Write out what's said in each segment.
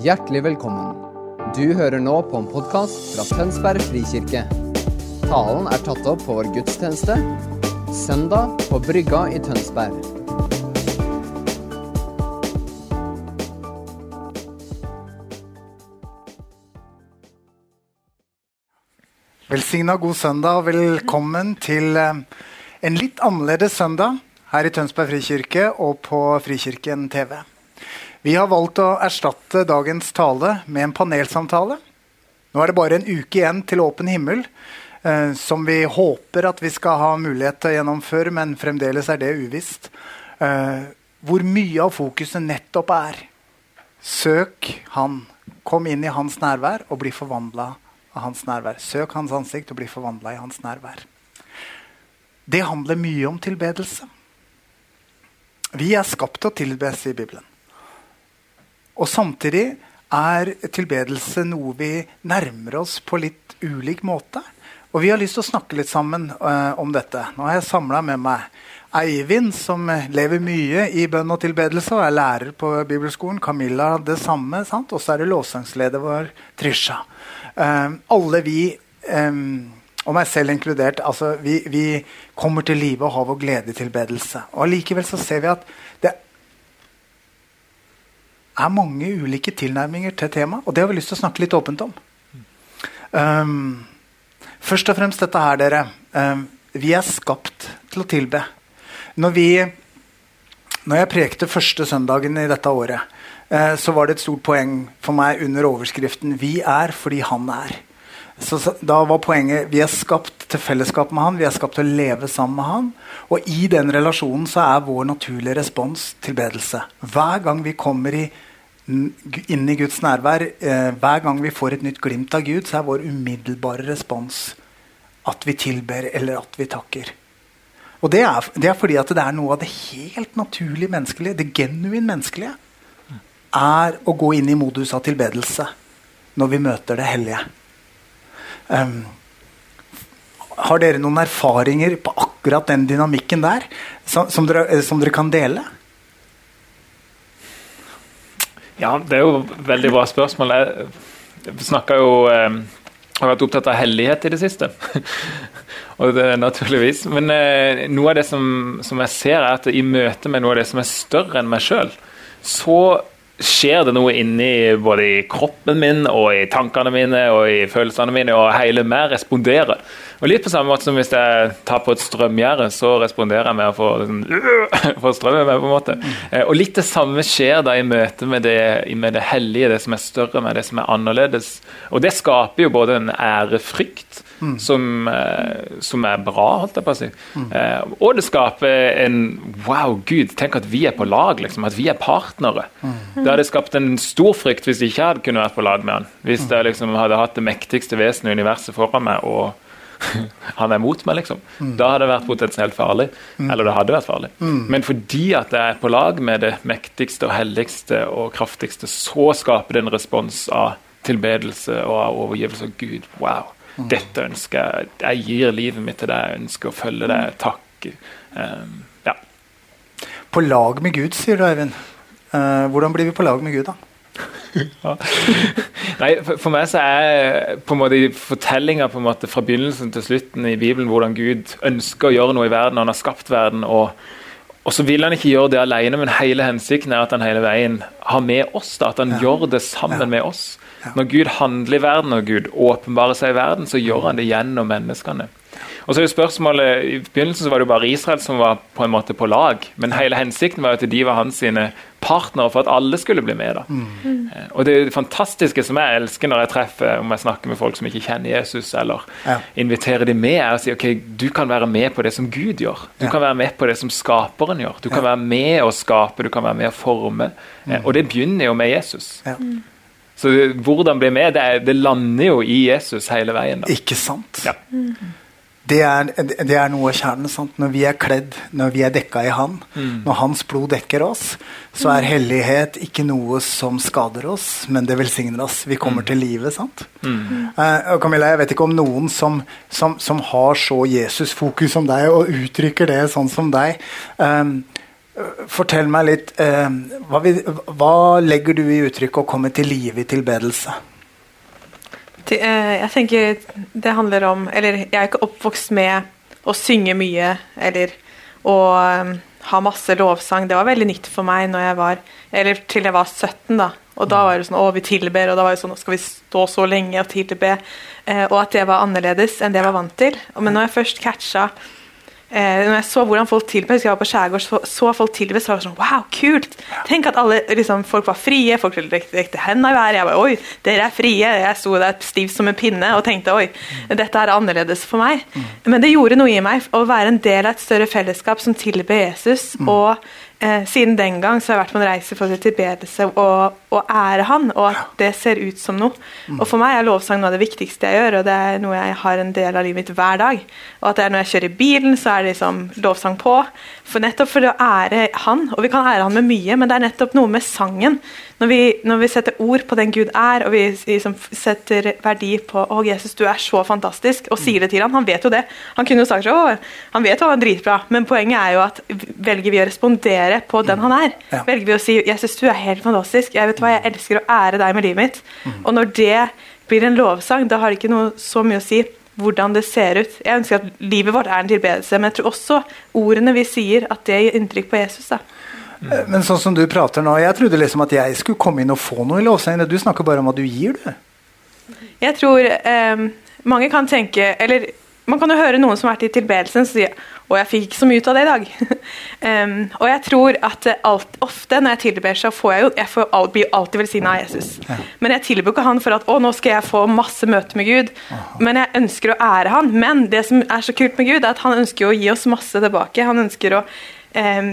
Hjertelig velkommen. Du hører nå på en podkast fra Tønsberg frikirke. Talen er tatt opp på vår gudstjeneste søndag på Brygga i Tønsberg. Velsigna god søndag og velkommen til eh, en litt annerledes søndag her i Tønsberg frikirke og på Frikirken TV. Vi har valgt å erstatte dagens tale med en panelsamtale. Nå er det bare en uke igjen til åpen himmel, eh, som vi håper at vi skal ha mulighet til å gjennomføre, men fremdeles er det uvisst. Eh, hvor mye av fokuset nettopp er søk Han. Kom inn i hans nærvær og bli forvandla av hans nærvær. Søk hans ansikt og bli forvandla i hans nærvær. Det handler mye om tilbedelse. Vi er skapt til å tilbes i Bibelen. Og samtidig er tilbedelse noe vi nærmer oss på litt ulik måte. Og vi har lyst til å snakke litt sammen uh, om dette. Nå har jeg samla med meg Eivind, som lever mye i bønn og tilbedelse og er lærer på bibelskolen. Camilla det samme. Og så er det lovsangsleder vår Trisha. Uh, alle vi, um, og meg selv inkludert, altså vi, vi kommer til live og har vår glede i tilbedelse. Og Allikevel så ser vi at det er mange ulike tilnærminger til temaet, og det har vi lyst til å snakke litt åpent om. Um, først og fremst dette her, dere. vi er skapt til å tilbe. Når, vi, når jeg prekte første søndagen i dette året, eh, så var det et stort poeng for meg under overskriften 'Vi er fordi Han er'. Så, så, da var poenget Vi er skapt til fellesskap med Han, vi er skapt til å leve sammen med Han. Og i den relasjonen så er vår naturlige respons tilbedelse. Hver gang vi kommer i, inn i Guds nærvær, eh, hver gang vi får et nytt glimt av Gud, så er vår umiddelbare respons at vi tilber eller at vi takker. Og det er, det er, fordi at det er noe av det helt naturlig menneskelige, det genuin menneskelige, er å gå inn i modus av tilbedelse når vi møter det hellige. Um, har dere noen erfaringer på akkurat den dynamikken der som, som, dere, som dere, kan dele? Ja, det er jo et veldig bra spørsmål. Jeg snakka jo jeg har vært opptatt av hellighet i det siste. og det, naturligvis. Men eh, noe av det som, som, jeg ser, er at i møte med noe av det som er større enn meg sjøl, så skjer det noe inni både i kroppen min og i tankene mine og i følelsene mine, og hele meg responderer. Og Litt på samme måte som hvis jeg tar på et strømgjerde, så responderer jeg med å få, øh, få strømmen med. på en måte. Eh, og Litt det samme skjer da i møte med det, med det hellige, det som er større, med det som er annerledes. Og det skaper jo både en ærefrykt mm. som, eh, som, er bra, holdt jeg på å si. Mm. Eh, og det skaper en Wow, Gud, tenk at vi er på lag, liksom. At vi er partnere. Mm. Det hadde skapt en stor frykt hvis jeg ikke hadde kunnet vært på lag med han. Hvis mm. jeg liksom hadde hatt det mektigste vesenet i universet foran meg, og han er mot meg, liksom. Mm. Da hadde det vært potensielt farlig. Mm. Eller det hadde vært farlig. Men fordi at jeg er på lag med det mektigste og helligste og kraftigste, så skaper det en respons av tilbedelse og av overgivelse Gud. Wow. Dette ønsker jeg. Jeg gir livet mitt til deg. Jeg ønsker å følge deg. Takk. Um, ja. På lag med Gud, sier du, Eivind. Uh, hvordan blir vi på lag med Gud, da? Ja. Nei, for, meg så er på en måte fortellinga fra begynnelsen til slutten i Bibelen hvordan Gud ønsker å gjøre noe i verden. Han har skapt verden. og og så vil han ikke gjøre det alene, men hele hensikten er at han hele veien har med oss. Da, at han ja. gjør det sammen ja. med oss. Når Gud handler i verden, og Gud åpenbarer seg i verden, så gjør han det gjennom menneskene. Og så er jo spørsmålet, I begynnelsen så var det jo bare Israel som var på en måte på lag. Men hele hensikten var jo at de var hans sine partnere for at alle skulle bli med. da. Mm. Og det, fantastiske som jeg elsker når jeg treffer om jeg snakker med folk som ikke kjenner Jesus, eller ja. inviterer de med, er å si ok, du kan være med på det som Gud gjør. Du ja. kan være med på det som skaperen gjør. Du kan være med å skape, du kan være med å forme. Mm. Og det begynner jo med Jesus. Ja. Mm. Så hvordan bli med, det, det, lander jo i Jesus hele veien. Da. Ikke sant? Ja. Det, er, det, er, noe av kjernen. Sant? Når vi er kledd, når vi er dekka i Han, mm. når Hans blod dekker oss, så er hellighet ikke noe som skader oss, men det velsigner oss. Vi kommer mm. til livet. sant? Mm. Uh, Camilla, jeg vet ikke om noen som, som, som har så Jesus-fokus som deg, og uttrykker det sånn som deg. Um, Fortell meg litt. Eh, hva, vi, hva, legger du i uttrykket 'å komme til live i tilbedelse'? Eh, jeg tenker det handler om Eller jeg er ikke oppvokst med å synge mye eller å um, ha masse lovsang. Det var veldig nytt for meg når jeg var Eller til jeg var 17, da. Og da var det sånn Å, vi tilber, og da var det sånn Skal vi stå så lenge og tilbe? Eh, og at det var annerledes enn det jeg var vant til. Men når jeg først catcha Eh, når jeg så hvordan folk tilbød, jeg var på skjærgård, så, så folk tilbød, så var det sånn Wow, kult! Tenk at alle, liksom, folk var frie, folk rekte hendene i været. Jeg bare Oi, dere er frie! Jeg sto der stiv som en pinne og tenkte Oi, dette er annerledes for meg. Men det gjorde noe i meg å være en del av et større fellesskap som tilber Jesus. og Eh, siden den gang så har jeg vært på en reise for å tilbedelse og, og ære Han, og at det ser ut som noe. Og For meg er lovsang noe av det viktigste jeg gjør, og det er noe jeg har en del av livet mitt hver dag. Og at det er Når jeg kjører bilen, så er det liksom lovsang på. For nettopp for å ære Han, og vi kan ære Han med mye, men det er nettopp noe med sangen når vi, når vi, setter ord på den Gud er, og vi liksom setter verdi på å Jesus, du er så fantastisk, og sier det til ham han vet jo det. Han kunne jo sagt så, han vet jo han er dritbra, men poenget er jo at velger vi å respondere på den han er, ja. velger vi å si Jesus, du er helt fantastisk, jeg vet hva, jeg elsker å ære deg med livet mitt. Mm. Og når det blir en lovsang, da har det ikke noe så mye å si hvordan det ser ut. Jeg ønsker at livet vårt er en tilbedelse, men jeg tror også ordene vi sier, at det gir inntrykk på Jesus. da. Mm. Men sånn som du prater nå, jeg trodde liksom at jeg skulle komme inn og få noe i lovsangen. Du snakker bare om hva du gir, du. Jeg tror eh, mange kan tenke Eller man kan jo høre noen som har vært i tilbedelsen som sier og jeg fikk ikke så mye ut av det i dag. um, og jeg tror at alt, ofte når jeg tilber, så får jeg jo Jeg får all, blir alltid velsigna av Jesus. Ja. Men jeg tilber ikke han for at å, nå skal jeg få masse møte med Gud. Aha. Men jeg ønsker å ære han. Men det som er så kult med Gud, er at han ønsker å gi oss masse tilbake. Han ønsker å eh,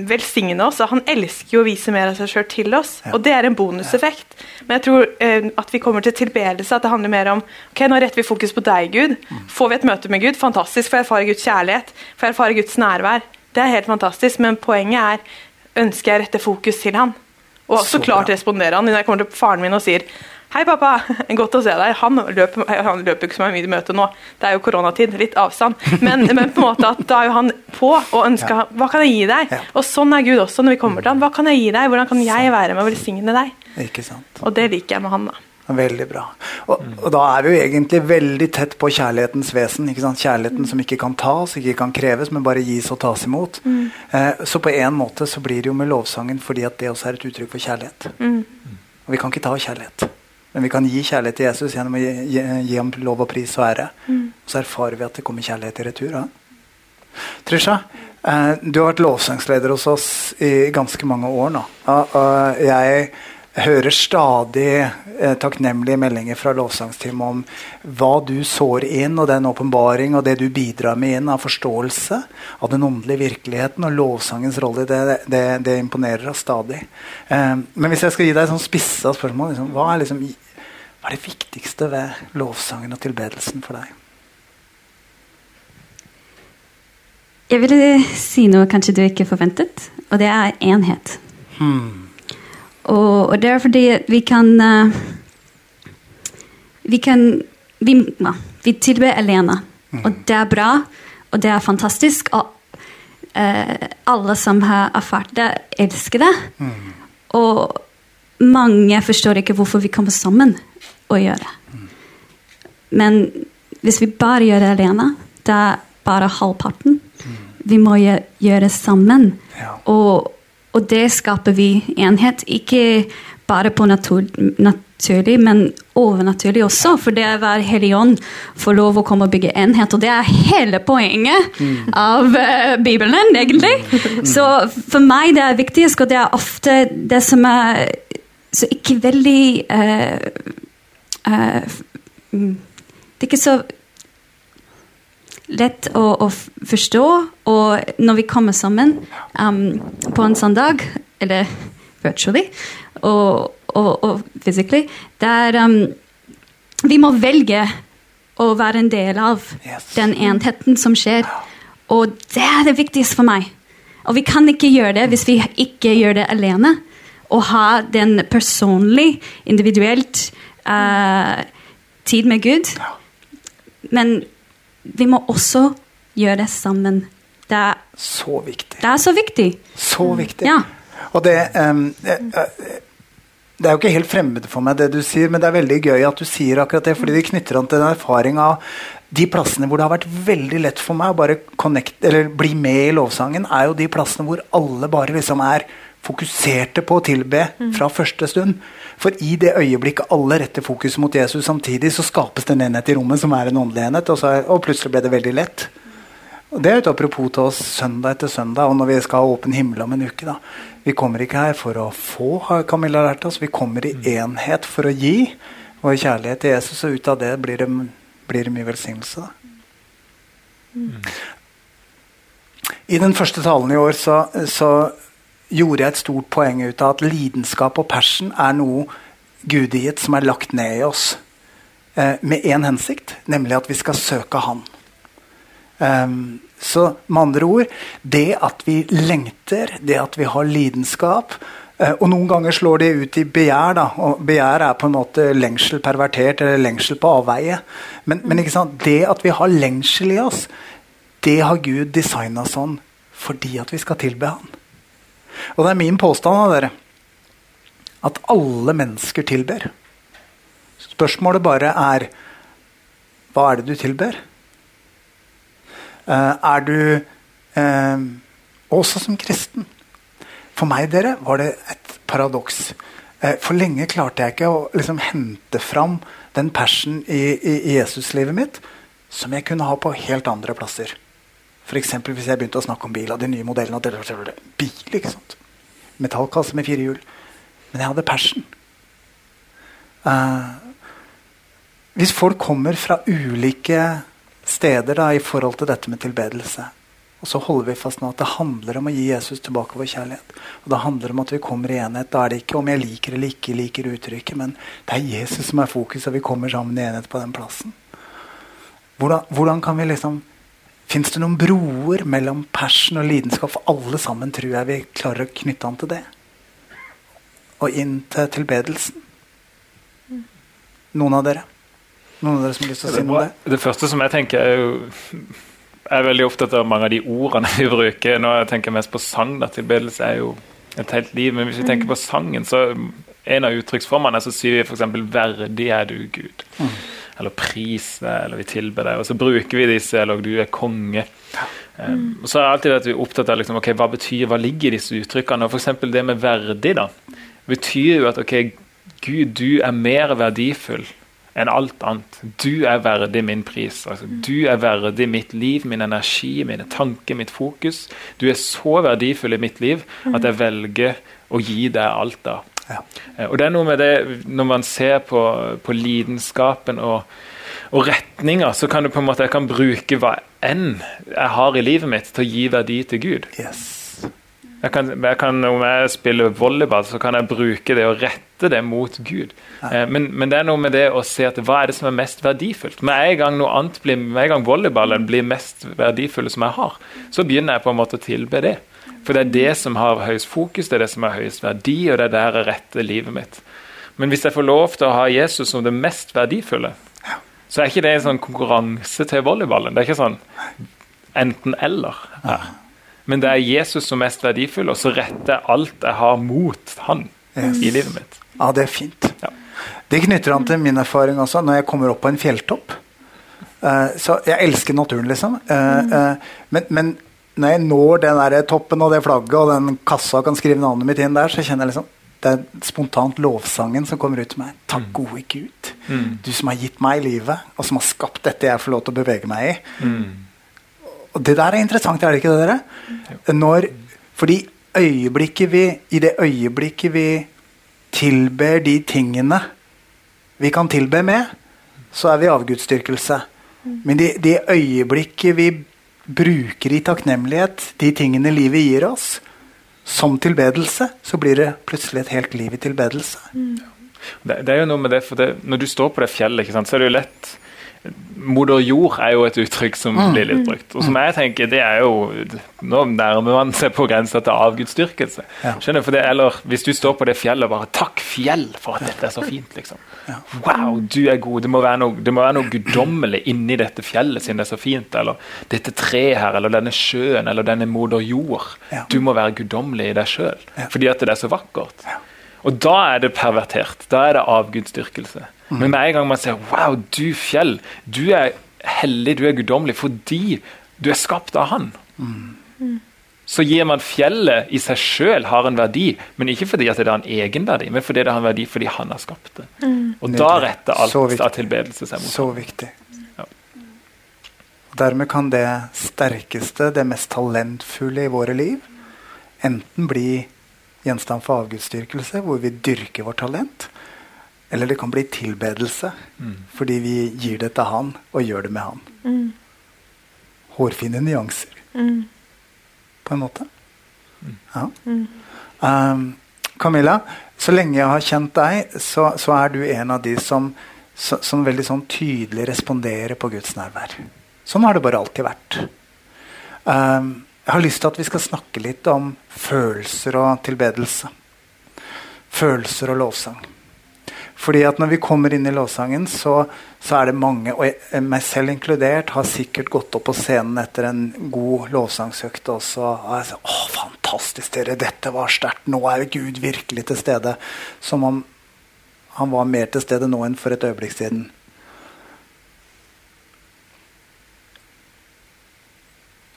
velsigne oss. og Han elsker jo å vise mer av seg sjøl til oss. Og det er en bonuseffekt. Men jeg tror eh, at vi kommer til tilbedelse, at det handler mer om ok, nå retter vi fokus på deg, Gud. Mm. Får vi et møte med Gud, fantastisk. Får jeg erfare Guds kjærlighet, får jeg erfare Guds nærvær. Det er helt fantastisk, men poenget er ønsker jeg å rette fokus til han. Og så, så klart responderer han når jeg kommer til faren min og sier Hei, pappa. Godt å se deg. Han løper, han løper ikke så mye i møte nå. Det er jo koronatid. Litt avstand. Men, men, på en måte at da er jo han på og ønsker ja. Hva kan jeg gi deg? Ja. Og sånn er Gud også når vi kommer til han. Hva kan jeg gi deg? Hvordan kan jeg være med å velsigne deg? Ikke sant. Og det liker jeg med han, da. Veldig bra. Og, og, da er vi jo egentlig veldig tett på kjærlighetens vesen. Kjærligheten mm. som ikke kan tas, ikke kan kreves, men bare gis og tas imot. Mm. Eh, så på en måte så blir det jo med lovsangen fordi at det også er et uttrykk for kjærlighet. Mm. Og vi kan ikke ta kjærlighet. Men vi kan gi kjærlighet til Jesus gjennom å gi, gi, gi ham lov og pris og ære. Mm. Og så erfarer vi at det kommer kjærlighet i retur. Ja. Trisha, eh, du har vært lovsangsleder hos oss i ganske mange år nå. Og, og jeg hører stadig eh, takknemlige meldinger fra lovsangsteamet om hva du sår inn, og den åpenbaring og det du bidrar med inn av forståelse av den åndelige virkeligheten og lovsangens rolle. Det, det, det imponerer oss stadig. Eh, men hvis jeg skal gi deg et sånn spissa spørsmål, liksom, hva, er liksom, hva er det viktigste ved lovsangen og tilbedelsen for deg? Jeg ville si noe kanskje du ikke forventet, og det er enhet. Hmm. Og, og det er fordi vi kan uh, Vi kan Vi, ja, vi tilber alene. Mm. Og det er bra, og det er fantastisk. Og uh, alle som har erfart det, elsker det. Mm. Og mange forstår ikke hvorfor vi kommer sammen og gjør det. Men hvis vi bare gjør det alene, det er bare halvparten. Vi må gjøre det sammen. Og og det skaper vi enhet. Ikke bare på natur, naturlig, men overnaturlig også. For det er hver hellig ånd får lov å komme og bygge enhet. Og det er hele poenget mm. av uh, Bibelen, egentlig. Så for meg det er viktigst, og det er ofte det som er så ikke veldig uh, uh, Det er ikke så lett å, å, forstå. Og når vi kommer sammen um, på en sånn dag, eller virtually og, og, og physically, der um, vi må velge å være en del av yes. den enheten som skjer. Og det er det viktigste for meg. Og vi kan ikke gjøre det hvis vi ikke gjør det alene. Å ha den personlig, individuelt uh, tid med Gud. Men vi må også gjøre det sammen Det er, Så viktig. det er så viktig. Så viktig. Ja. Og det eh, Det er jo ikke helt fremmed for meg, det du sier, men det er veldig gøy at du sier akkurat det, fordi det knytter an til den erfaringa av de plassene hvor det har vært veldig lett for meg å bare connect, eller bli med i lovsangen, er jo de plassene hvor alle bare liksom er fokuserte på å tilbe fra første stund. For i det øyeblikket alle retter fokus mot Jesus samtidig, så skapes det en enhet i rommet som er en åndelig enhet, og, så er, og plutselig ble det veldig lett. Og Det er et apropos til oss søndag etter søndag, og når vi skal ha åpen himmel om en uke. da. Vi kommer ikke her for å få, har Camilla lært oss. Vi kommer i enhet for å gi vår kjærlighet til Jesus, og ut av det blir det, blir det mye velsignelse. da. I den første talen i år så, så gjorde jeg et stort poeng ut av at lidenskap og passion er noe gudegitt som er lagt ned i oss. Eh, med én hensikt, nemlig at vi skal søke Han. Um, så med andre ord, det at vi lengter, det at vi har lidenskap eh, Og noen ganger slår det ut i begjær. da, og Begjær er på en måte lengsel pervertert, eller lengsel på avveie. Men, men det at vi har lengsel i oss, det har Gud designa sånn fordi at vi skal tilbe Han. Og det er min påstand av dere at alle mennesker tilber. Spørsmålet bare er hva er det du tilber? Uh, er du uh, også som kristen? For meg dere, var det et paradoks. Uh, for lenge klarte jeg ikke å liksom, hente fram den passion i, i, i Jesuslivet mitt som jeg kunne ha på helt andre plasser. F.eks. hvis jeg begynte å snakke om bil og de nye modellene. Bil, ikke sant? Metallkasse med fire hjul. Men jeg hadde passion. Uh, hvis folk kommer fra ulike steder da, i forhold til dette med tilbedelse, og så holder vi fast nå at det handler om å gi Jesus tilbake vår kjærlighet. Og det handler om at vi kommer i enhet. Da er det ikke om jeg liker eller ikke liker uttrykket, men det er Jesus som er fokus, og vi kommer sammen i enhet på den plassen. Hvordan, hvordan kan vi liksom Fins det noen broer mellom passion og lidenskap? For alle sammen tror jeg vi klarer å knytte an til det. Og inn til tilbedelsen. Noen av dere? Noen av dere som har lyst til å si noe om det? Det første som jeg tenker, er jo Jeg er veldig opptatt av mange av de ordene vi bruker. Nå jeg tenker jeg mest på sang. da, Tilbedelse er jo et helt liv. Men hvis vi tenker på sangen, så en av uttrykksformene så sier vi f.eks. 'verdig er du, Gud'. Mm. Eller 'pris deg', eller 'vi tilber deg'. Og så bruker vi disse, eller 'du er konge'. Um, og så er det alltid at vi er opptatt av liksom, okay, hva betyr, hva ligger i disse uttrykkene. Og f.eks. det med 'verdig' da, betyr jo at ok, Gud, du er mer verdifull enn alt annet. Du er verdig min pris. Altså, du er verdig mitt liv, min energi, mine tanker, mitt fokus. Du er så verdifull i mitt liv at jeg velger å gi deg alt da. Ja. Eh, Og det er noe med det når man ser på, på lidenskapen og, og retninger, så kan du på en måte jeg kan bruke hva enn jeg har i livet mitt til å gi verdi til Gud. Yes. Jeg kan, jeg kan, om jeg spiller volleyball, så kan jeg bruke det og rette det mot Gud. Ja. men, men det er noe med det å se at hva er det som er mest verdifullt. Med en gang noe annet blir, med en gang volleyballen blir mest verdifulle som jeg har, så begynner jeg på en måte å tilbe det. For det er det som har høyest fokus, det er det som har høyest verdi, og det er der jeg retter livet mitt. Men hvis jeg får lov til å ha Jesus som det mest verdifulle, så er ikke det en sånn konkurranse til volleyballen. Det er ikke sånn enten-eller. Ja. Men det er Jesus som mest verdifull, og så retter jeg alt jeg har mot han Yes. i livet mitt. Ja, det er fint. Ja. Det knytter an til min erfaring også, når jeg kommer opp på en fjelltopp. Uh, så jeg elsker naturen, liksom. Uh, uh, men, men når jeg når den der toppen og det flagget og den kassa kan skrive navnet mitt inn der, så kjenner jeg liksom det er spontant lovsangen som kommer ut til meg. Takk, gode Gud. Du som har gitt meg livet, og som har skapt dette jeg får lov til å bevege meg i. Og det der er interessant, er det ikke det, dere? Når, fordi øyeblikket vi, i det øyeblikket vi tilber de tingene vi kan tilbe med, så er vi avgudsdyrkelse. Men det de øyeblikket vi bruker i takknemlighet, de tingene livet gir oss, som tilbedelse, så blir det plutselig et helt liv i tilbedelse. Det, det er jo noe med det, for det, Når du står på det fjellet, ikke sant, så er det jo lett Moder jord er jo et uttrykk som Mm. blir litt brukt. Og som jeg tenker, det er jo Nå nærmer man seg på grensa til avgudsdyrkelse. Ja. Skjønner? For det, eller hvis du står på det fjellet og bare 'Takk, fjell, for at dette er så fint', liksom. Wow, du er god. Det må være noe, det må være noe guddommelig inni dette fjellet siden det er så fint. Eller dette treet her, eller denne sjøen, eller denne moder jord. Ja. Du må være guddommelig i deg sjøl. Fordi at det er så vakkert. Og da er det pervertert. Da er det avgudsdyrkelse. Mm. Men med en gang man ser Wow, du fjell, du er hellig, du er guddommelig fordi du er skapt av Han. Mm. Så gir man fjellet i seg sjøl har en verdi, men ikke fordi at det har en egenverdi, men fordi det har en verdi fordi Han har skapt det. Og da retter alt av tilbedelse seg mot Så viktig. Ja. Og Dermed kan det sterkeste, det mest talentfulle i våre liv, enten bli gjenstand for avgudsdyrkelse, hvor vi dyrker vårt talent, eller det kan bli tilbedelse, fordi vi gir det til Han og gjør det med Han. Hårfine nyanser, på en måte. Ja. Um, Camilla, så lenge jeg har kjent deg, så, så er du en av de som, så, som veldig sånn tydelig responderer på Guds nærvær. Sånn har det bare alltid vært. Um, jeg har lyst til at vi skal snakke litt om følelser og tilbedelse. Følelser og lovsang. Fordi at når vi kommer inn i lovsangen, så, så er det mange, og jeg, meg selv inkludert, har sikkert gått opp på scenen etter en god lovsangsøkt også. Og jeg sier, Å, fantastisk, dere, dette var sterkt. Nå er Gud virkelig til stede. Som om han var mer til stede nå enn for et øyeblikk siden.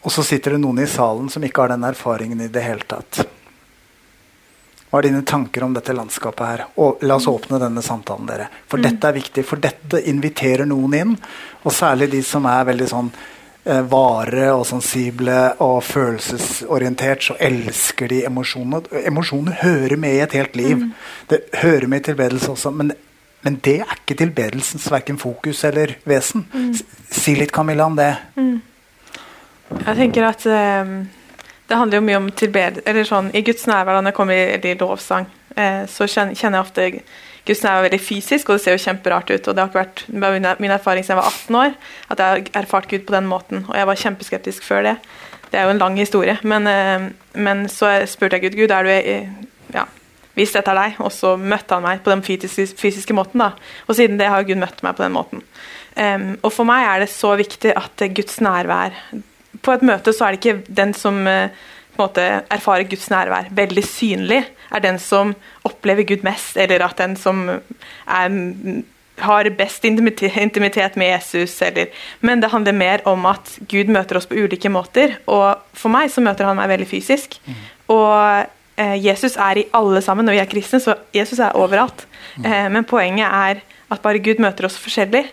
Og så sitter det noen i salen som ikke har den erfaringen i det hele tatt. Hva er dine tanker om dette landskapet her? Og la oss åpne denne samtalen, dere. For dette er viktig. For dette inviterer noen inn. Og særlig de som er veldig sånn eh, vare og sensible og følelsesorientert, så elsker de emosjoner. Emosjoner hører med i et helt liv. Det hører med i tilbedelse også. Men, men det er ikke tilbedelsens verken fokus eller vesen. Mm. Si litt, Camilla, om det. Jeg tenker at eh, det handler jo mye om tilbed... Eller sånn, I Guds nærvær, når jeg kommer i, lovsang, eh, så kjenner, jeg ofte Guds nærvær veldig fysisk, og det ser jo kjemperart ut. og Det har vært min, erfaring siden jeg var 18 år, at jeg har erfart Gud på den måten. Og jeg var kjempeskeptisk før det. Det er jo en lang historie. Men, eh, men så spurte jeg Gud Gud, er du ja, hvis dette er deg, og så møtte han meg på den fysiske, fysiske måten. da, Og siden det har Gud møtt meg på den måten. Um, og for meg er det så viktig at Guds nærvær På et møte så er det ikke den som eh, på en måte erfarer Guds nærvær veldig synlig, er den som opplever Gud mest, eller at den som er, har best intimitet, intimitet med Jesus. Eller, men det handler mer om at Gud møter oss på ulike måter. Og for meg så møter han meg veldig fysisk. Og eh, Jesus er i alle sammen. Når vi er kristne, så Jesus er overalt. Eh, men poenget er at bare Gud møter oss forskjellig.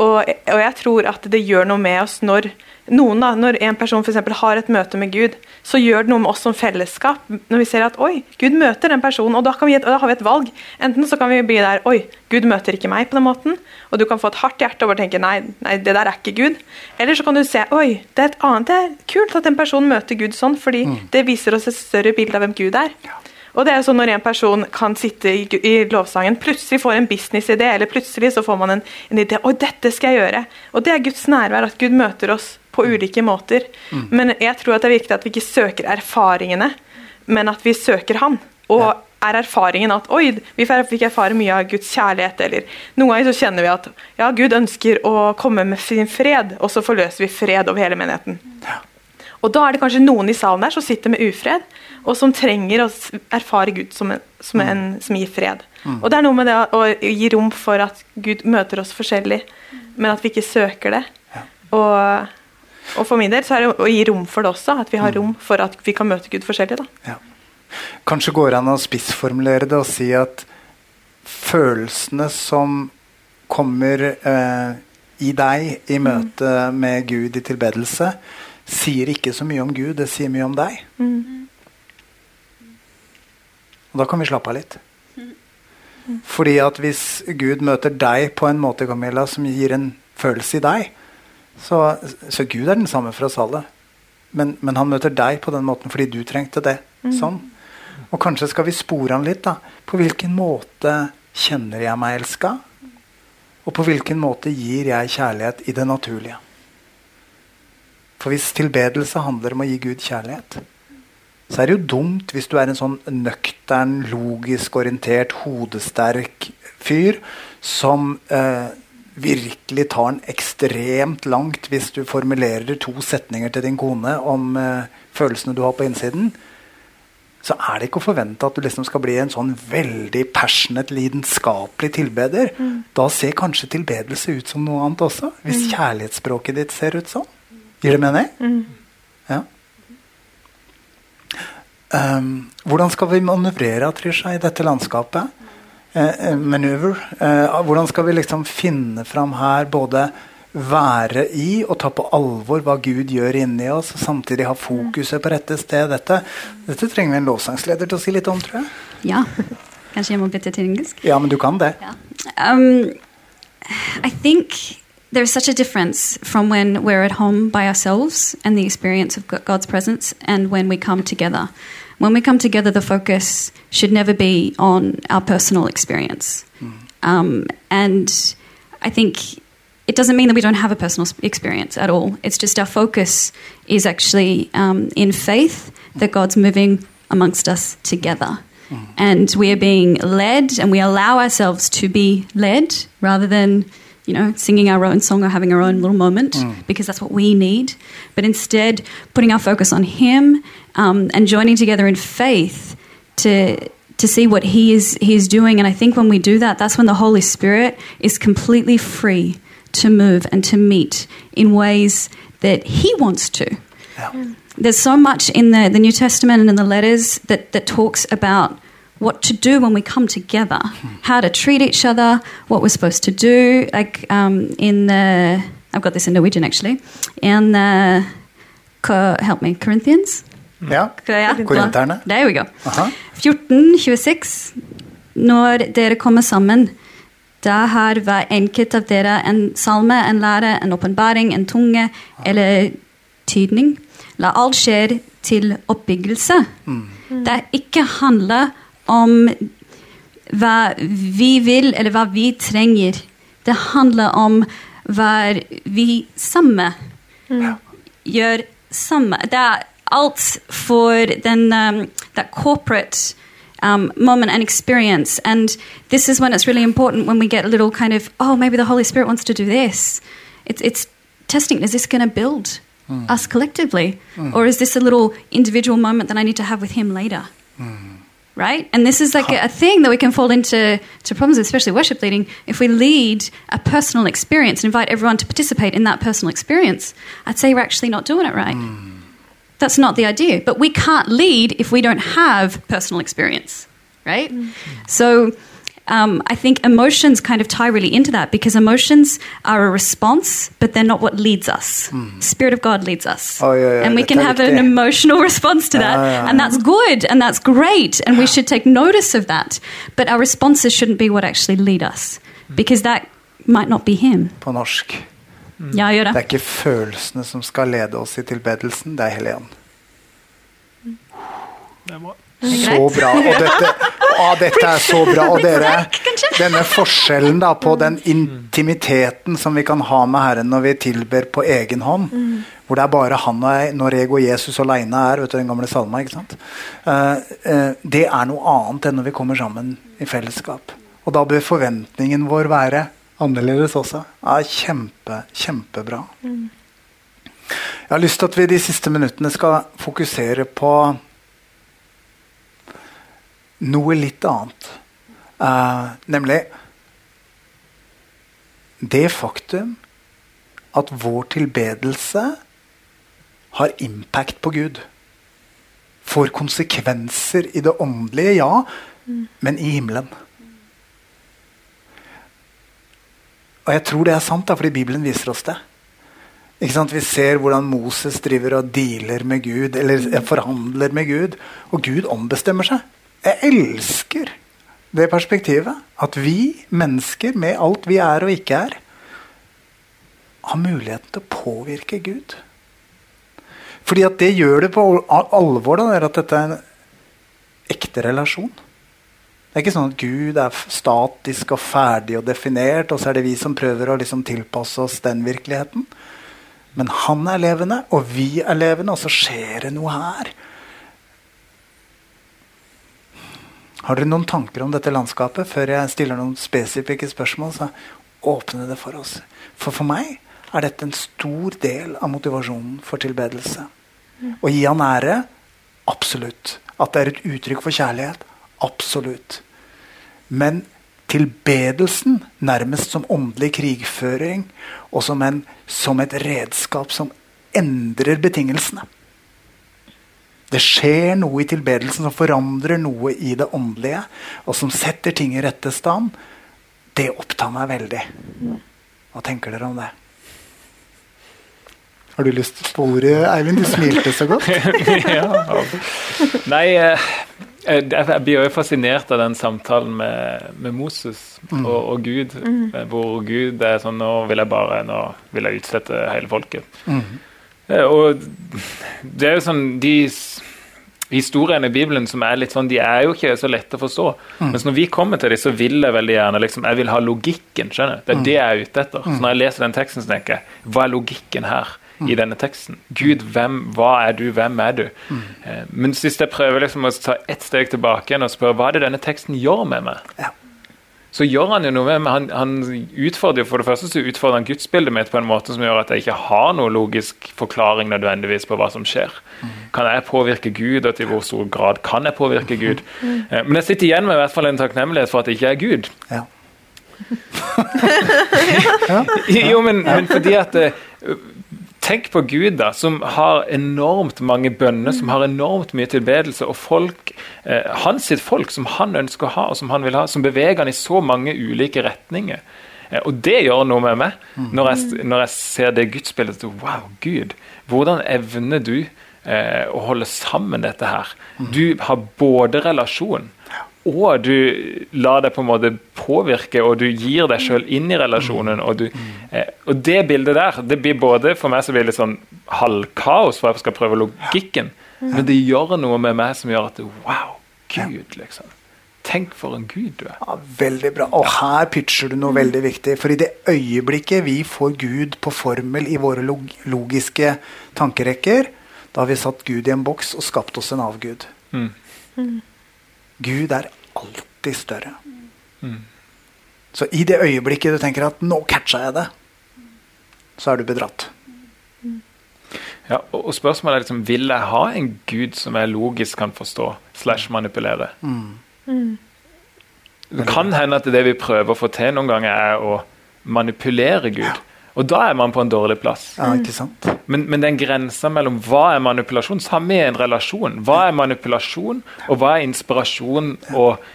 Og, og jeg tror at det gjør noe med oss når noen da, Når en person for eksempel, har et møte med Gud, så gjør det noe med oss som fellesskap. Når vi ser at oi, Gud møter den personen, og da, kan vi, og da har vi et valg. Enten så kan vi bli der oi, Gud møter ikke meg på den måten, og du kan få et hardt hjerte og bare tenke nei, nei, det der er ikke Gud. Eller så kan du se oi, det er et annet, det er kult at en person møter Gud sånn, fordi det viser oss et større bilde av hvem Gud er. Og det er jo sånn Når en person kan sitte i, i lovsangen, plutselig får en businessidé, eller plutselig så får man en, en idé Oi, dette skal jeg gjøre. Og det er Guds nærvær, at Gud møter oss på ulike måter. Men jeg tror at det er viktig at vi ikke søker erfaringene, men at vi søker Han. Og er erfaringen at oi, vi fikk erfare mye av Guds kjærlighet, eller noen ganger så kjenner vi at ja, Gud ønsker å komme med sin fred, og så forløser vi fred over hele menigheten. Og da er det kanskje noen i salen der som sitter med ufred, og som trenger å erfare Gud som, en, som, en, som gir fred. Og det er noe med det å, å gi rom for at Gud møter oss forskjellig, men at vi ikke søker det. Og, og for min del så er det å gi rom for det også, at vi har rom for at vi kan møte Gud forskjellig. da. Ja. Kanskje går det an å spissformulere det og si at følelsene som kommer eh, i deg i møte med Gud i tilbedelse, sier ikke så mye om Gud, det sier mye om deg. Og da kan vi slappe av litt. Fordi at hvis Gud møter deg på en måte Camilla, som gir en følelse i deg, så, så Gud er den samme for oss alle. Men, men han møter deg på den måten fordi du trengte det. Sånn. Og kanskje skal vi spore han litt. da. På hvilken måte kjenner jeg meg elska? Og på hvilken måte gir jeg kjærlighet i det naturlige? For hvis tilbedelse handler om å gi Gud kjærlighet, så er det jo dumt hvis du er en sånn nøktern, logisk orientert, hodesterk fyr som eh, virkelig tar den ekstremt langt hvis du formulerer to setninger til din kone om eh, følelsene du har på innsiden, så er det ikke å forvente at du liksom skal bli en sånn veldig passionate, lidenskapelig tilbeder. Mm. Da ser kanskje tilbedelse ut som noe annet også. Hvis mm. kjærlighetsspråket ditt ser ut sånn. Gir det mening? Mm. Ja. Um, hvordan skal vi manøvrere Trisha, i dette landskapet? Uh, manøver. Eh, hvordan skal vi liksom finne fram her både være i og ta på alvor hva Gud gjør inni oss, og samtidig ha fokuset på rette sted. Dette, dette trenger vi en lovsangsleder til å si litt om, tror jeg. Ja. Kanskje jeg må bytte til engelsk? Ja, men du kan det. Ja. Um, I think there's such a difference from when we're at home by ourselves and the experience of God's presence and when we come together. when we come together, the focus should never be on our personal experience. Mm. Um, and I think it doesn't mean that we don't have a personal experience at all. It's just our focus is actually um, in faith that God's moving amongst us together. Mm. And we are being led, and we allow ourselves to be led rather than you know, singing our own song or having our own little moment mm. because that's what we need. But instead, putting our focus on Him um, and joining together in faith to to see what He is He is doing. And I think when we do that, that's when the Holy Spirit is completely free to move and to meet in ways that He wants to. Yeah. There's so much in the, the New Testament and in the letters that, that talks about what to do when we come together, how to treat each other, what we're supposed to do. Like um, in the, I've got this in Norwegian actually, in the, help me, Corinthians? Ja, Korinterne. There we go. 1426. Når dere kommer sammen, da har hver enkelt av dere en salme, en lære, en åpenbaring, en tunge eller tydning. La alt skje til oppbyggelse. Mm. Det ikke handler om hva vi vil, eller hva vi trenger. Det handler om hva vi sammen mm. gjør sammen. Det er alt for den um, that corporate um, moment and experience. And this is when it's really important when we get a little kind of, oh, maybe the Holy Spirit wants to do this. It's, it's testing, is this going to build mm. us collectively? Mm. Or is this a little individual moment that I need to have with Him later? Mm right? And this is like a, a, thing that we can fall into to problems, especially worship leading. If we lead a personal experience and invite everyone to participate in that personal experience, I'd say we're actually not doing it right. Mm. That's not the idea. But we can't lead if we don't have personal experience, right? Mm. So um, I think emotions kind of tie really into that because emotions are a response, but they're not what leads us. Mm. Spirit of God leads us. Oh, yeah, yeah, and we can have an emotional response to that. Ah, and that's good and that's great. And we should take notice of that. But our responses shouldn't be what actually lead us because that might not be Him. På norsk. Mm. Ja, gjør det. det er ikke følelsene som skal lede oss i tilbedelsen, det er Helligånd. Det er bra. Så bra. Og dette, å, dette er så bra. Og dere, denne forskjellen da på den intimiteten som vi kan ha med Herren når vi tilber på egen hånd, hvor det er bare han og jeg, når jeg og Jesus alene er, vet du den gamle salma, ikke sant? Uh, uh, det er noe annet enn når vi kommer sammen i fellesskap. Og da bør forventningen vår være annerledes også. Ja, kjempe, kjempebra. Jeg har lyst til at vi de siste minuttene skal fokusere på noe litt annet. Uh, nemlig det faktum at vår tilbedelse har impact på Gud. Får konsekvenser i det åndelige, ja, men i himmelen. Og jeg tror det er sant, da, fordi Bibelen viser oss det. Vi ser hvordan Moses driver og dealer med Gud, eller forhandler med Gud, og Gud ombestemmer seg. Jeg elsker det perspektivet. At vi mennesker, med alt vi er og ikke er, har muligheten til å påvirke Gud. Fordi at det gjør det på alvor, da, at dette er en ekte relasjon. Det er ikke sånn at Gud er statisk og ferdig og definert, og så er det vi som prøver å liksom tilpasse oss den virkeligheten. Men han er levende, og vi er levende, og så skjer det noe her. Har dere noen tanker om dette landskapet før jeg stiller noen spesifikke spørsmål? Så åpne det for oss. For for meg er dette en stor del av motivasjonen for tilbedelse. Å gi han ære absolutt. At det er et uttrykk for kjærlighet absolutt. Men tilbedelsen nærmest som åndelig krigføring og som, en, som et redskap som endrer betingelsene. Det skjer noe i tilbedelsen som forandrer noe i det åndelige, og som setter ting i rette stand. Det opptar meg veldig. Hva tenker dere om det? Har du lyst til å spore, Eivind? Du smilte så godt. ja. Nei, eh, jeg blir jo fascinert av den samtalen med, med Moses mm. og, og, Gud. Mm. Hvor Gud er sånn Nå vil jeg bare Nå vil jeg utslette hele folket. Mm. Eh, og det er jo sånn De historiene i Bibelen som er litt sånn, de er jo ikke så lette å forstå. Mm. Mens når vi kommer til dem, så vil jeg veldig gjerne liksom, jeg vil ha logikken. skjønner Det er mm. det jeg er ute etter. Så når jeg leser den teksten, så tenker jeg hva er logikken her? i denne teksten. Gud, hvem, hva er du, hvem er du? Mm. Eh, men hvis jeg prøver liksom å ta ett steg tilbake igjen og spørre hva er det denne teksten gjør med meg, ja så gjør han jo noe med han, han utfordrer For det første så utfordrer han gudsbildet mitt på en måte som gjør at jeg ikke har noen logisk forklaring nødvendigvis på hva som skjer. Mm. Kan jeg påvirke Gud, og til hvor stor grad kan jeg påvirke Gud? Mm. Men jeg sitter igjen med i hvert fall en takknemlighet for at jeg ikke er Gud. Ja. jo, men, men, fordi at eh, Tenk på Gud, da, som har enormt mange bønner, som har enormt mye tilbedelse, og folk, eh, hans sitt folk, som han ønsker å ha, og som han vil ha, som beveger han i så mange ulike retninger. Eh, og det gjør noe med meg, når jeg, når jeg ser det gudsbildet. Wow, Gud, hvordan evner du eh, å holde sammen dette her? Du har både relasjon og du lar deg på en måte påvirke, og du gir deg sjøl inn i relasjonen. Og, du, eh, og, det bildet der det blir både for meg så blir det litt sånn halvkaos, for jeg skal prøve logikken, men det gjør noe med meg som gjør at Wow, Gud, liksom. Tenk for en gud du er. Ja, veldig bra. Og her pitcher du noe veldig viktig. For i det øyeblikket vi får Gud på formel i våre log logiske tankerekker, da har vi satt Gud i en boks og skapt oss en avgud. Mm. Mm. Gud er alltid større. Mm. Så i det øyeblikket du tenker at 'nå catcha jeg det', så er du bedratt. Ja, og spørsmålet er liksom, Vil jeg ha en gud som jeg logisk kan forstå slash manipulere? Mm. Mm. Det kan hende at det vi prøver å få til noen ganger, er å manipulere Gud. Og da er man på en dårlig plass. Ja, ikke sant? Men, men den grensa mellom hva er manipulasjon, har vi en relasjon. Hva er manipulasjon, og hva er inspirasjon og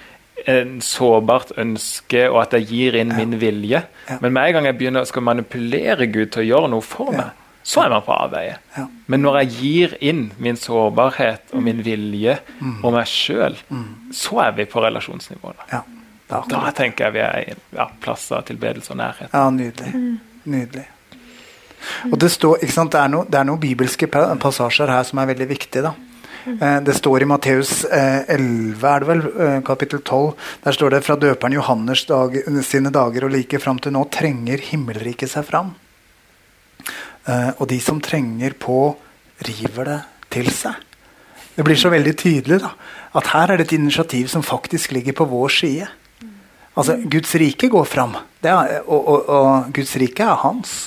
en sårbart ønske, og at jeg gir inn min vilje? Men med en gang jeg begynner å skal manipulere Gud til å gjøre noe for meg, så er man på avveie. Men når jeg gir inn min sårbarhet og min vilje mm. og meg sjøl, mm. så er vi på relasjonsnivå. Da, da tenker jeg vi er i ja, plasser, tilbedelse og nærhet. Ja, nydelig. Nydelig. Og det, står, det, er no, det, er noen bibelske passasjer her som er veldig viktige. Eh, det står i Matteus 11, eh, er det vel, eh, kapittel 12. Der står det fra døperen Johannes dag, sine dager og like fram til nå trenger himmelriket seg fram. Og de som trenger på, river det til seg. Det blir så veldig tydelig da, at her er det et initiativ som faktisk ligger på vår side. Altså, Guds rike går fram, er, og, og, og, Guds rike er hans.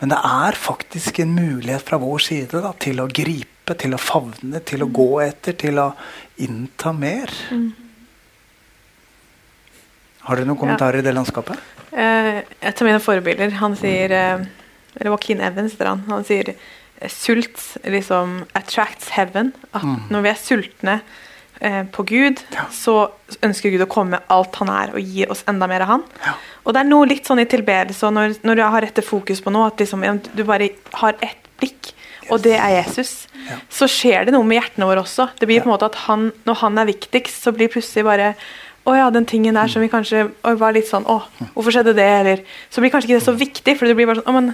Men det er faktisk en mulighet fra vår side da, til å gripe, til å favne, til å gå etter, til å innta mer. Mm. Har dere noen kommentarer ja. i det landskapet? Uh, et av mine forbilder, han sier uh, Eller Joaquin Evans, han, han sier sult liksom attracts heaven. At mm. når vi er sultne på Gud, ja. så ønsker Gud å komme med alt han er, og gi oss enda mer av han. Ja. Og det er noe litt sånn i tilbedelse, når, når du har rette fokus på noe, at liksom, du bare har ett blikk, yes. og det er Jesus, ja. så skjer det noe med hjertene våre også. Det blir på en måte at han, Når han er viktigst, så blir plutselig bare å ja, den tingen der som vi kanskje var litt sånn Å, hvorfor skjedde det? Eller så blir kanskje ikke det så viktig, for det blir bare sånn Å, men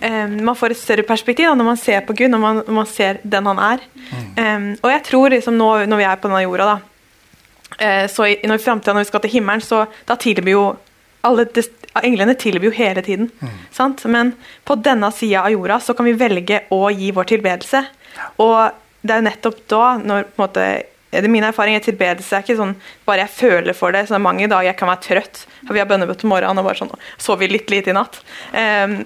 um, man får et større perspektiv da, når man ser på Gud, når man, når man ser den han er. Mm. Um, og jeg tror liksom nå når vi er på denne jorda, da, uh, så i, når, fremtiden, når vi skal til himmelen, så da tilbyr jo alle des, Englene tilbyr jo hele tiden. Sant? Men på denne sida av jorda så kan vi velge å gi vår tilbedelse. Og det er jo nettopp da, når på en måte det Min erfaring er tilbedelse er ikke sånn bare jeg føler for det. så det er Mange dager jeg kan være trøtt. Vi har bønnebøtt om morgenen og bare sånn, sover litt lite i natt. Um,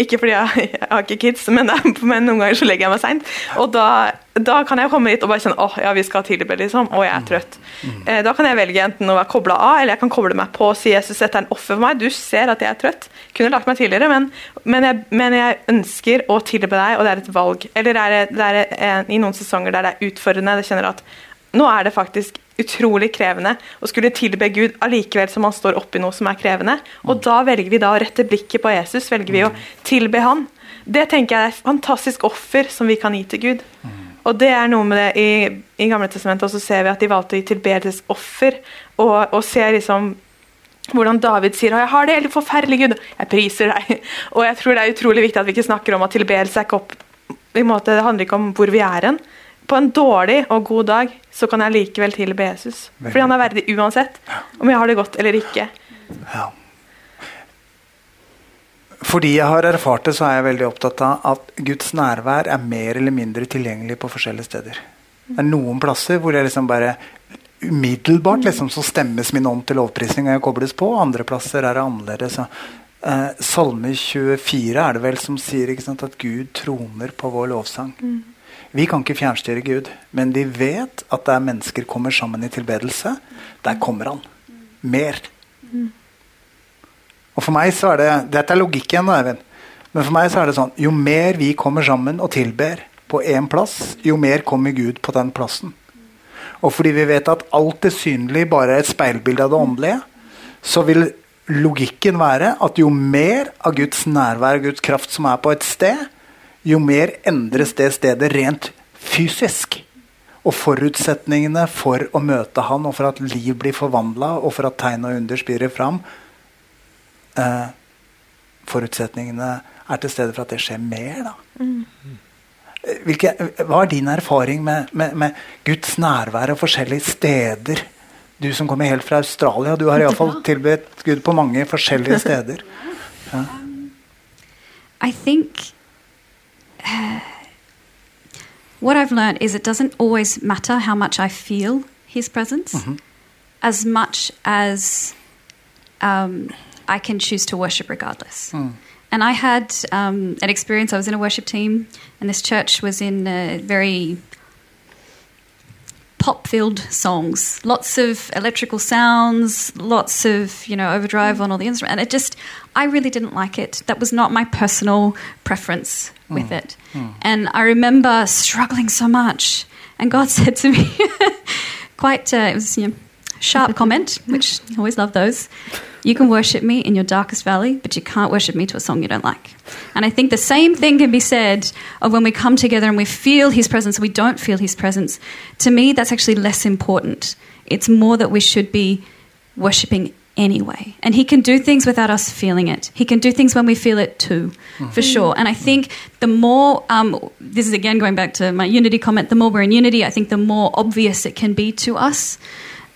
ikke fordi jeg, jeg, har ikke kids, men, men, noen ganger så legger jeg meg seint. Og da, da, kan jeg komme hit og bare kjenne åh, ja, vi skal tilbe, liksom. Og jeg er trøtt. Eh, da kan jeg velge enten å være kobla av, eller jeg kan koble meg på og si Jesus, dette er en offer for meg. Du ser at jeg er trøtt. Kunne lagt meg tidligere, men, men, jeg, men jeg, ønsker å tilbe deg, og det er et valg. Eller det er, det er en, i noen sesonger der det er utfordrende. Jeg kjenner at nå er det faktisk utrolig krevende å skulle tilbe Gud allikevel som man står oppi noe som er krevende. Og da velger vi da å rette blikket på Jesus, velger vi å tilbe Han. Det tenker jeg er et fantastisk offer som vi kan gi til Gud. Og det er noe med det i, i Gamle testamentet også ser vi at de valgte å gi tilbedelsesoffer. Og, og ser liksom hvordan David sier 'Jeg har det helt forferdelig, Gud'. Jeg priser deg. Og jeg tror det er utrolig viktig at vi ikke snakker om at tilbedelse er ikke opp i måte, Det handler ikke om hvor vi er hen på en dårlig og god dag så kan jeg likevel tilbe Jesus. Fordi han er verdig uansett om jeg har det godt eller ikke. Ja. Fordi jeg har erfart det, så er jeg veldig opptatt av at Guds nærvær er mer eller mindre tilgjengelig på forskjellige steder. Det er noen plasser hvor jeg liksom bare umiddelbart liksom, så stemmes min ånd til lovprisning, og jeg kobles på. Andre plasser er det annerledes. Eh, Salme 24 er det vel som sier sant, at Gud troner på vår lovsang. Mm. Vi kan ikke fjernstyre Gud, men vi vet at der mennesker kommer sammen i tilbedelse, der kommer han. Mer. Og for meg så er det Dette er logikken, Eivind. Men for meg så er det sånn jo mer vi kommer sammen og tilber på én plass, jo mer kommer Gud på den plassen. Og fordi vi vet at alt det synlige bare er et speilbilde av det åndelige, så vil logikken være at jo mer av Guds nærvær og Guds kraft som er på et sted, jo mer endres det stedet rent fysisk. Og forutsetningene for å møte han, og for at liv blir forvandla, og for at tegn og under spirer fram eh, Forutsetningene er til stede for at det skjer mer, da. Mm. Hvilke, hva er din erfaring med, med, med, Guds nærvær og forskjellige steder? Du som kommer helt fra Australia, du har iallfall tilbedt Gud på mange forskjellige steder. Ja. I think what I've learned is it doesn't always matter how much I feel His presence, mm-hmm. as much as um, I can choose to worship regardless. Mm. And I had um, an experience. I was in a worship team, and this church was in a very pop filled songs, lots of electrical sounds, lots of, you know, overdrive on all the instruments. And it just, I really didn't like it. That was not my personal preference with mm. it. Mm. And I remember struggling so much. And God said to me, quite, uh, it was, you know, sharp comment, which I always love those. You can worship me in your darkest valley, but you can't worship me to a song you don't like. And I think the same thing can be said of when we come together and we feel his presence, we don't feel his presence. To me, that's actually less important. It's more that we should be worshiping anyway. And he can do things without us feeling it. He can do things when we feel it too, mm-hmm. for sure. And I think the more, um, this is again going back to my unity comment, the more we're in unity, I think the more obvious it can be to us.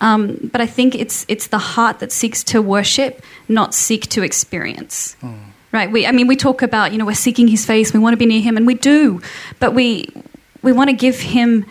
Um, but I think it's it's the heart that seeks to worship, not seek to experience. Mm. Right? We, I mean, we talk about you know we're seeking His face, we want to be near Him, and we do, but we we want to give Him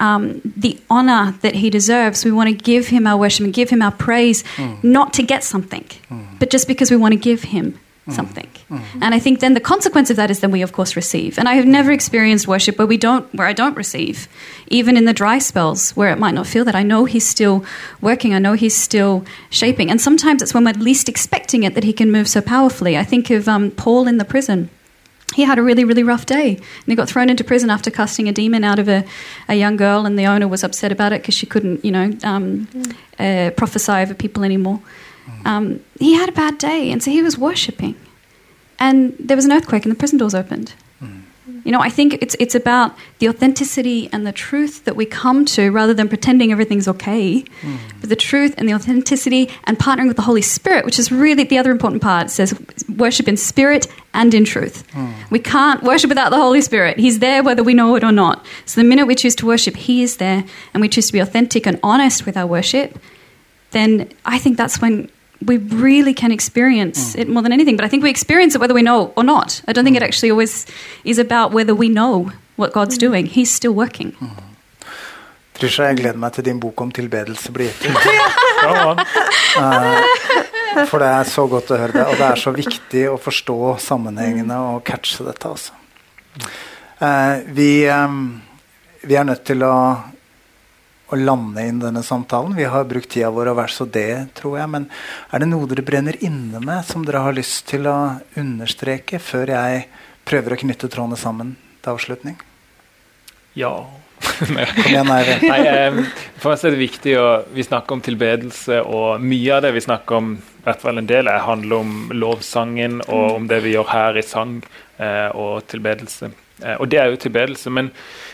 um, the honor that He deserves. We want to give Him our worship and give Him our praise, mm. not to get something, mm. but just because we want to give Him Mm. something. Mm-hmm. And I think then the consequence of that is then we of course receive. And I have never experienced worship where we don't where I don't receive. Even in the dry spells where it might not feel that I know he's still working, I know he's still shaping. And sometimes it's when we're least expecting it that he can move so powerfully. I think of um, Paul in the prison he had a really, really rough day. And he got thrown into prison after casting a demon out of a, a young girl, and the owner was upset about it because she couldn't, you know, um, mm. uh, prophesy over people anymore. Um, he had a bad day, and so he was worshipping. And there was an earthquake, and the prison doors opened. Mm. You know, I think it's it's about the authenticity and the truth that we come to, rather than pretending everything's okay. Mm. But the truth and the authenticity, and partnering with the Holy Spirit, which is really the other important part. It says worship in spirit and in truth. We can't worship without the Holy Spirit. He's there whether we know it or not. So the minute we choose to worship, He is there, and we choose to be authentic and honest with our worship, then I think that's when we really can experience it more than anything. But I think we experience it whether we know or not. I don't think it actually always is about whether we know what God's doing. He's still working. Trisha, jeg gleder meg til din bok om tilbedelse blir gitt. Ja, For det er så godt å høre det, og det er så viktig å forstå sammenhengene og catche dette. Altså. Uh, vi, um, vi er nødt til å, å lande inn denne samtalen. Vi har brukt tida vår og vært så det, tror jeg. Men er det noe dere brenner inne med, som dere har lyst til å understreke, før jeg prøver å knytte trådene sammen til avslutning? ja. Kom igjen, Eivind. Nei, for oss er det viktig å Vi snakker om tilbedelse, og mye av det vi snakker om, i hvert fall en del, er, handler om lovsangen og om det vi gjør her i sang eh, og tilbedelse. Eh, og det er jo tilbedelse, men,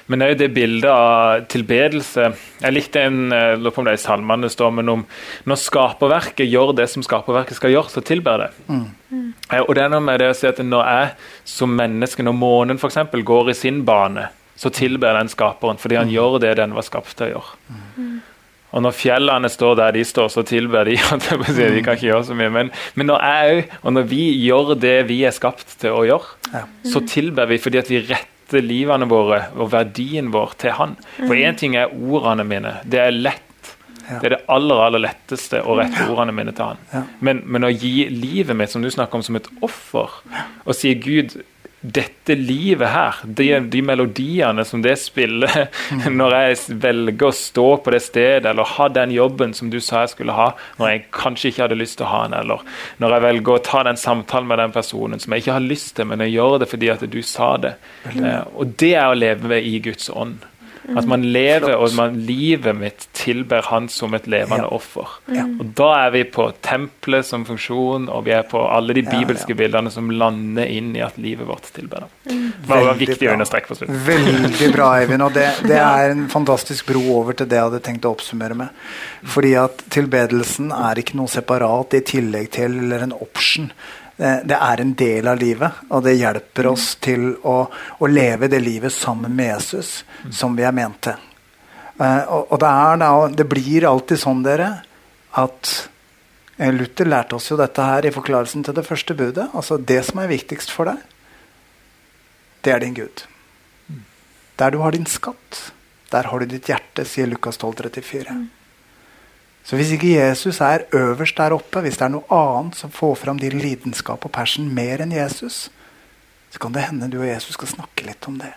men det er jo det bildet av tilbedelse Jeg likte en eh, lurer på om det er i salmene det står, men om når skaperverket gjør det som skaperverket skal gjøre, så tilber det. Mm. og det er noe med det å si at når jeg som menneske, når månen f.eks. går i sin bane, så tilber den skaperen fordi han gjør det den var skapt til å gjøre. Og når fjellene står der de står, så tilber de. at De kan ikke gjøre så mye. Men, men når jeg òg, og når vi gjør det vi er skapt til å gjøre, Ja. så tilber vi fordi at vi retter livene våre og verdien vår til Han. For én ting er ordene mine. Det er lett. Det er det aller aller letteste å rette ordene mine til Han. Men, men å gi livet mitt, som du snakker om, som et offer, og si Gud dette livet her, de, de melodiene som det spiller når jeg velger å stå på det stedet eller ha den jobben som du sa jeg skulle ha, når jeg kanskje ikke hadde lyst til å ha den, eller når jeg velger å ta den samtalen med den personen som jeg ikke har lyst til, men jeg gjør det fordi at du sa det. Eh, og det er å leve i Guds ånd. At man lever, og man, livet mitt tilber Han som et levende Ja. offer. Ja. Og Da er vi på tempelet som funksjon, og vi er på alle de bibelske ja. bildene som lander inn i at livet vårt tilber ham. Det var viktig bra. å understreke på slutt. Veldig bra, Eivind. Og det, det er en fantastisk bro over til det jeg hadde tenkt å oppsummere med. Fordi at tilbedelsen er ikke noe separat i tillegg til eller en option. Det, det er en del av livet, og det hjelper oss til å, å leve det livet sammen med Jesus som vi er ment til. Uh, og, og det, er det blir alltid sånn, dere, at eh, Luther lærte oss jo dette her i forklarelsen til det første budet. Altså det som er viktigst for deg, det er din Gud. Der du har din skatt, der har du ditt hjerte, sier Lukas 12, 34. Så hvis ikke Jesus er øverst der oppe, hvis det er noe annet som får fram din lidenskap og passion mer enn Jesus, så kan det hende du og Jesus skal snakke litt om det.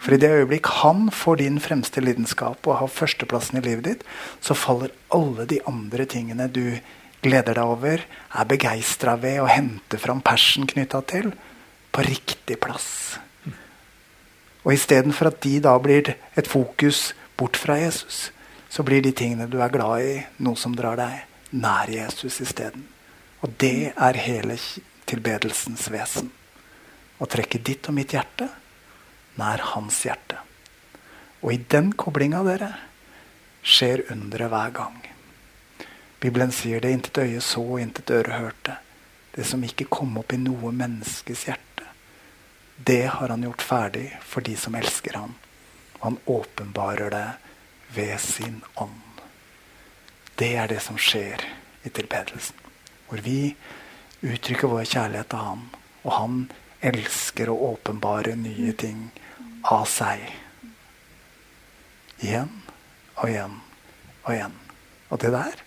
For i det øyeblikk han får din fremste lidenskap og har førsteplassen i livet ditt, så faller alle de andre tingene du gleder deg over, er begeistra ved og henter fram passion knytta til, på riktig plass. Og istedenfor at de da blir et fokus bort fra Jesus, så blir de tingene du er glad i, noe som drar deg nær Jesus isteden. Og det er hele tilbedelsens vesen. Å trekke ditt og mitt hjerte nær hans hjerte. Og i den koblinga, dere, skjer underet hver gang. Bibelen sier det intet øye så, intet øre hørte. Det som ikke kom opp i noe menneskes hjerte. Det har han gjort ferdig for de som elsker ham. Han åpenbarer det ved sin ånd. Det er det som skjer i tilbedelsen. Hvor vi uttrykker vår kjærlighet til ham, og han elsker å åpenbare nye ting av seg. Igjen og igjen og igjen. Og det der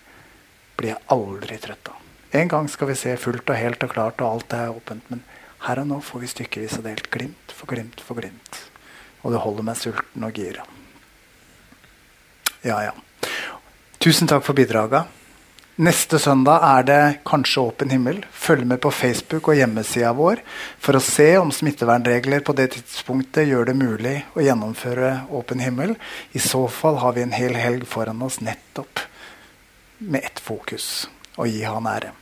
blir jeg aldri trøtt av. En gang skal vi se fullt og helt og klart, og alt er åpent. Men her og nå får vi stykkevis og delt glimt for glimt for glimt. Og det holder meg sulten og gira. Ja, ja. Tusen takk for bidraga. Neste søndag er det kanskje åpen himmel. Følg med på Facebook og hjemmesida vår for å se om smittevernregler på det tidspunktet gjør det mulig å gjennomføre åpen himmel. I så fall har vi en hel helg foran oss nettopp med ett fokus å gi han ære.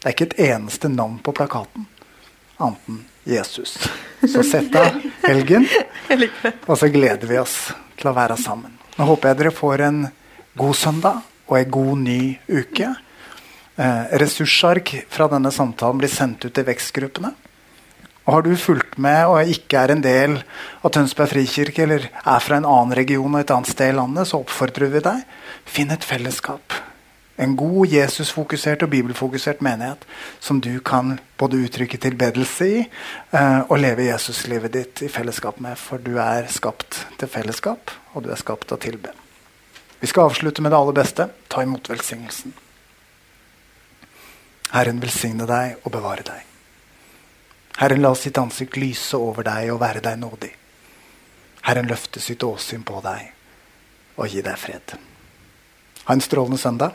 Det er ikke et eneste navn på plakaten annet enn Jesus. Så sett av helgen, og så gleder vi oss til å være sammen. Nå håper jeg dere får en god søndag og en god ny uke. Eh, ressursark fra denne samtalen blir sendt ut til vekstgruppene. Og Har du fulgt med og ikke er en del av Tønsberg frikirke, eller er fra en annen region og et annet sted i landet, så oppfordrer vi deg finn et fellesskap. En god Jesusfokusert og bibelfokusert menighet som du kan både uttrykke tilbedelse i eh, og leve Jesuslivet ditt i fellesskap med. For du er skapt til fellesskap, og du er skapt til å tilbe. Vi skal avslutte med det aller beste. Ta imot velsignelsen. Herren velsigne deg og bevare deg. Herren la sitt ansikt lyse over deg og være deg nådig. Herren løfte sitt åsyn på deg og gi deg fred. Ha en strålende søndag.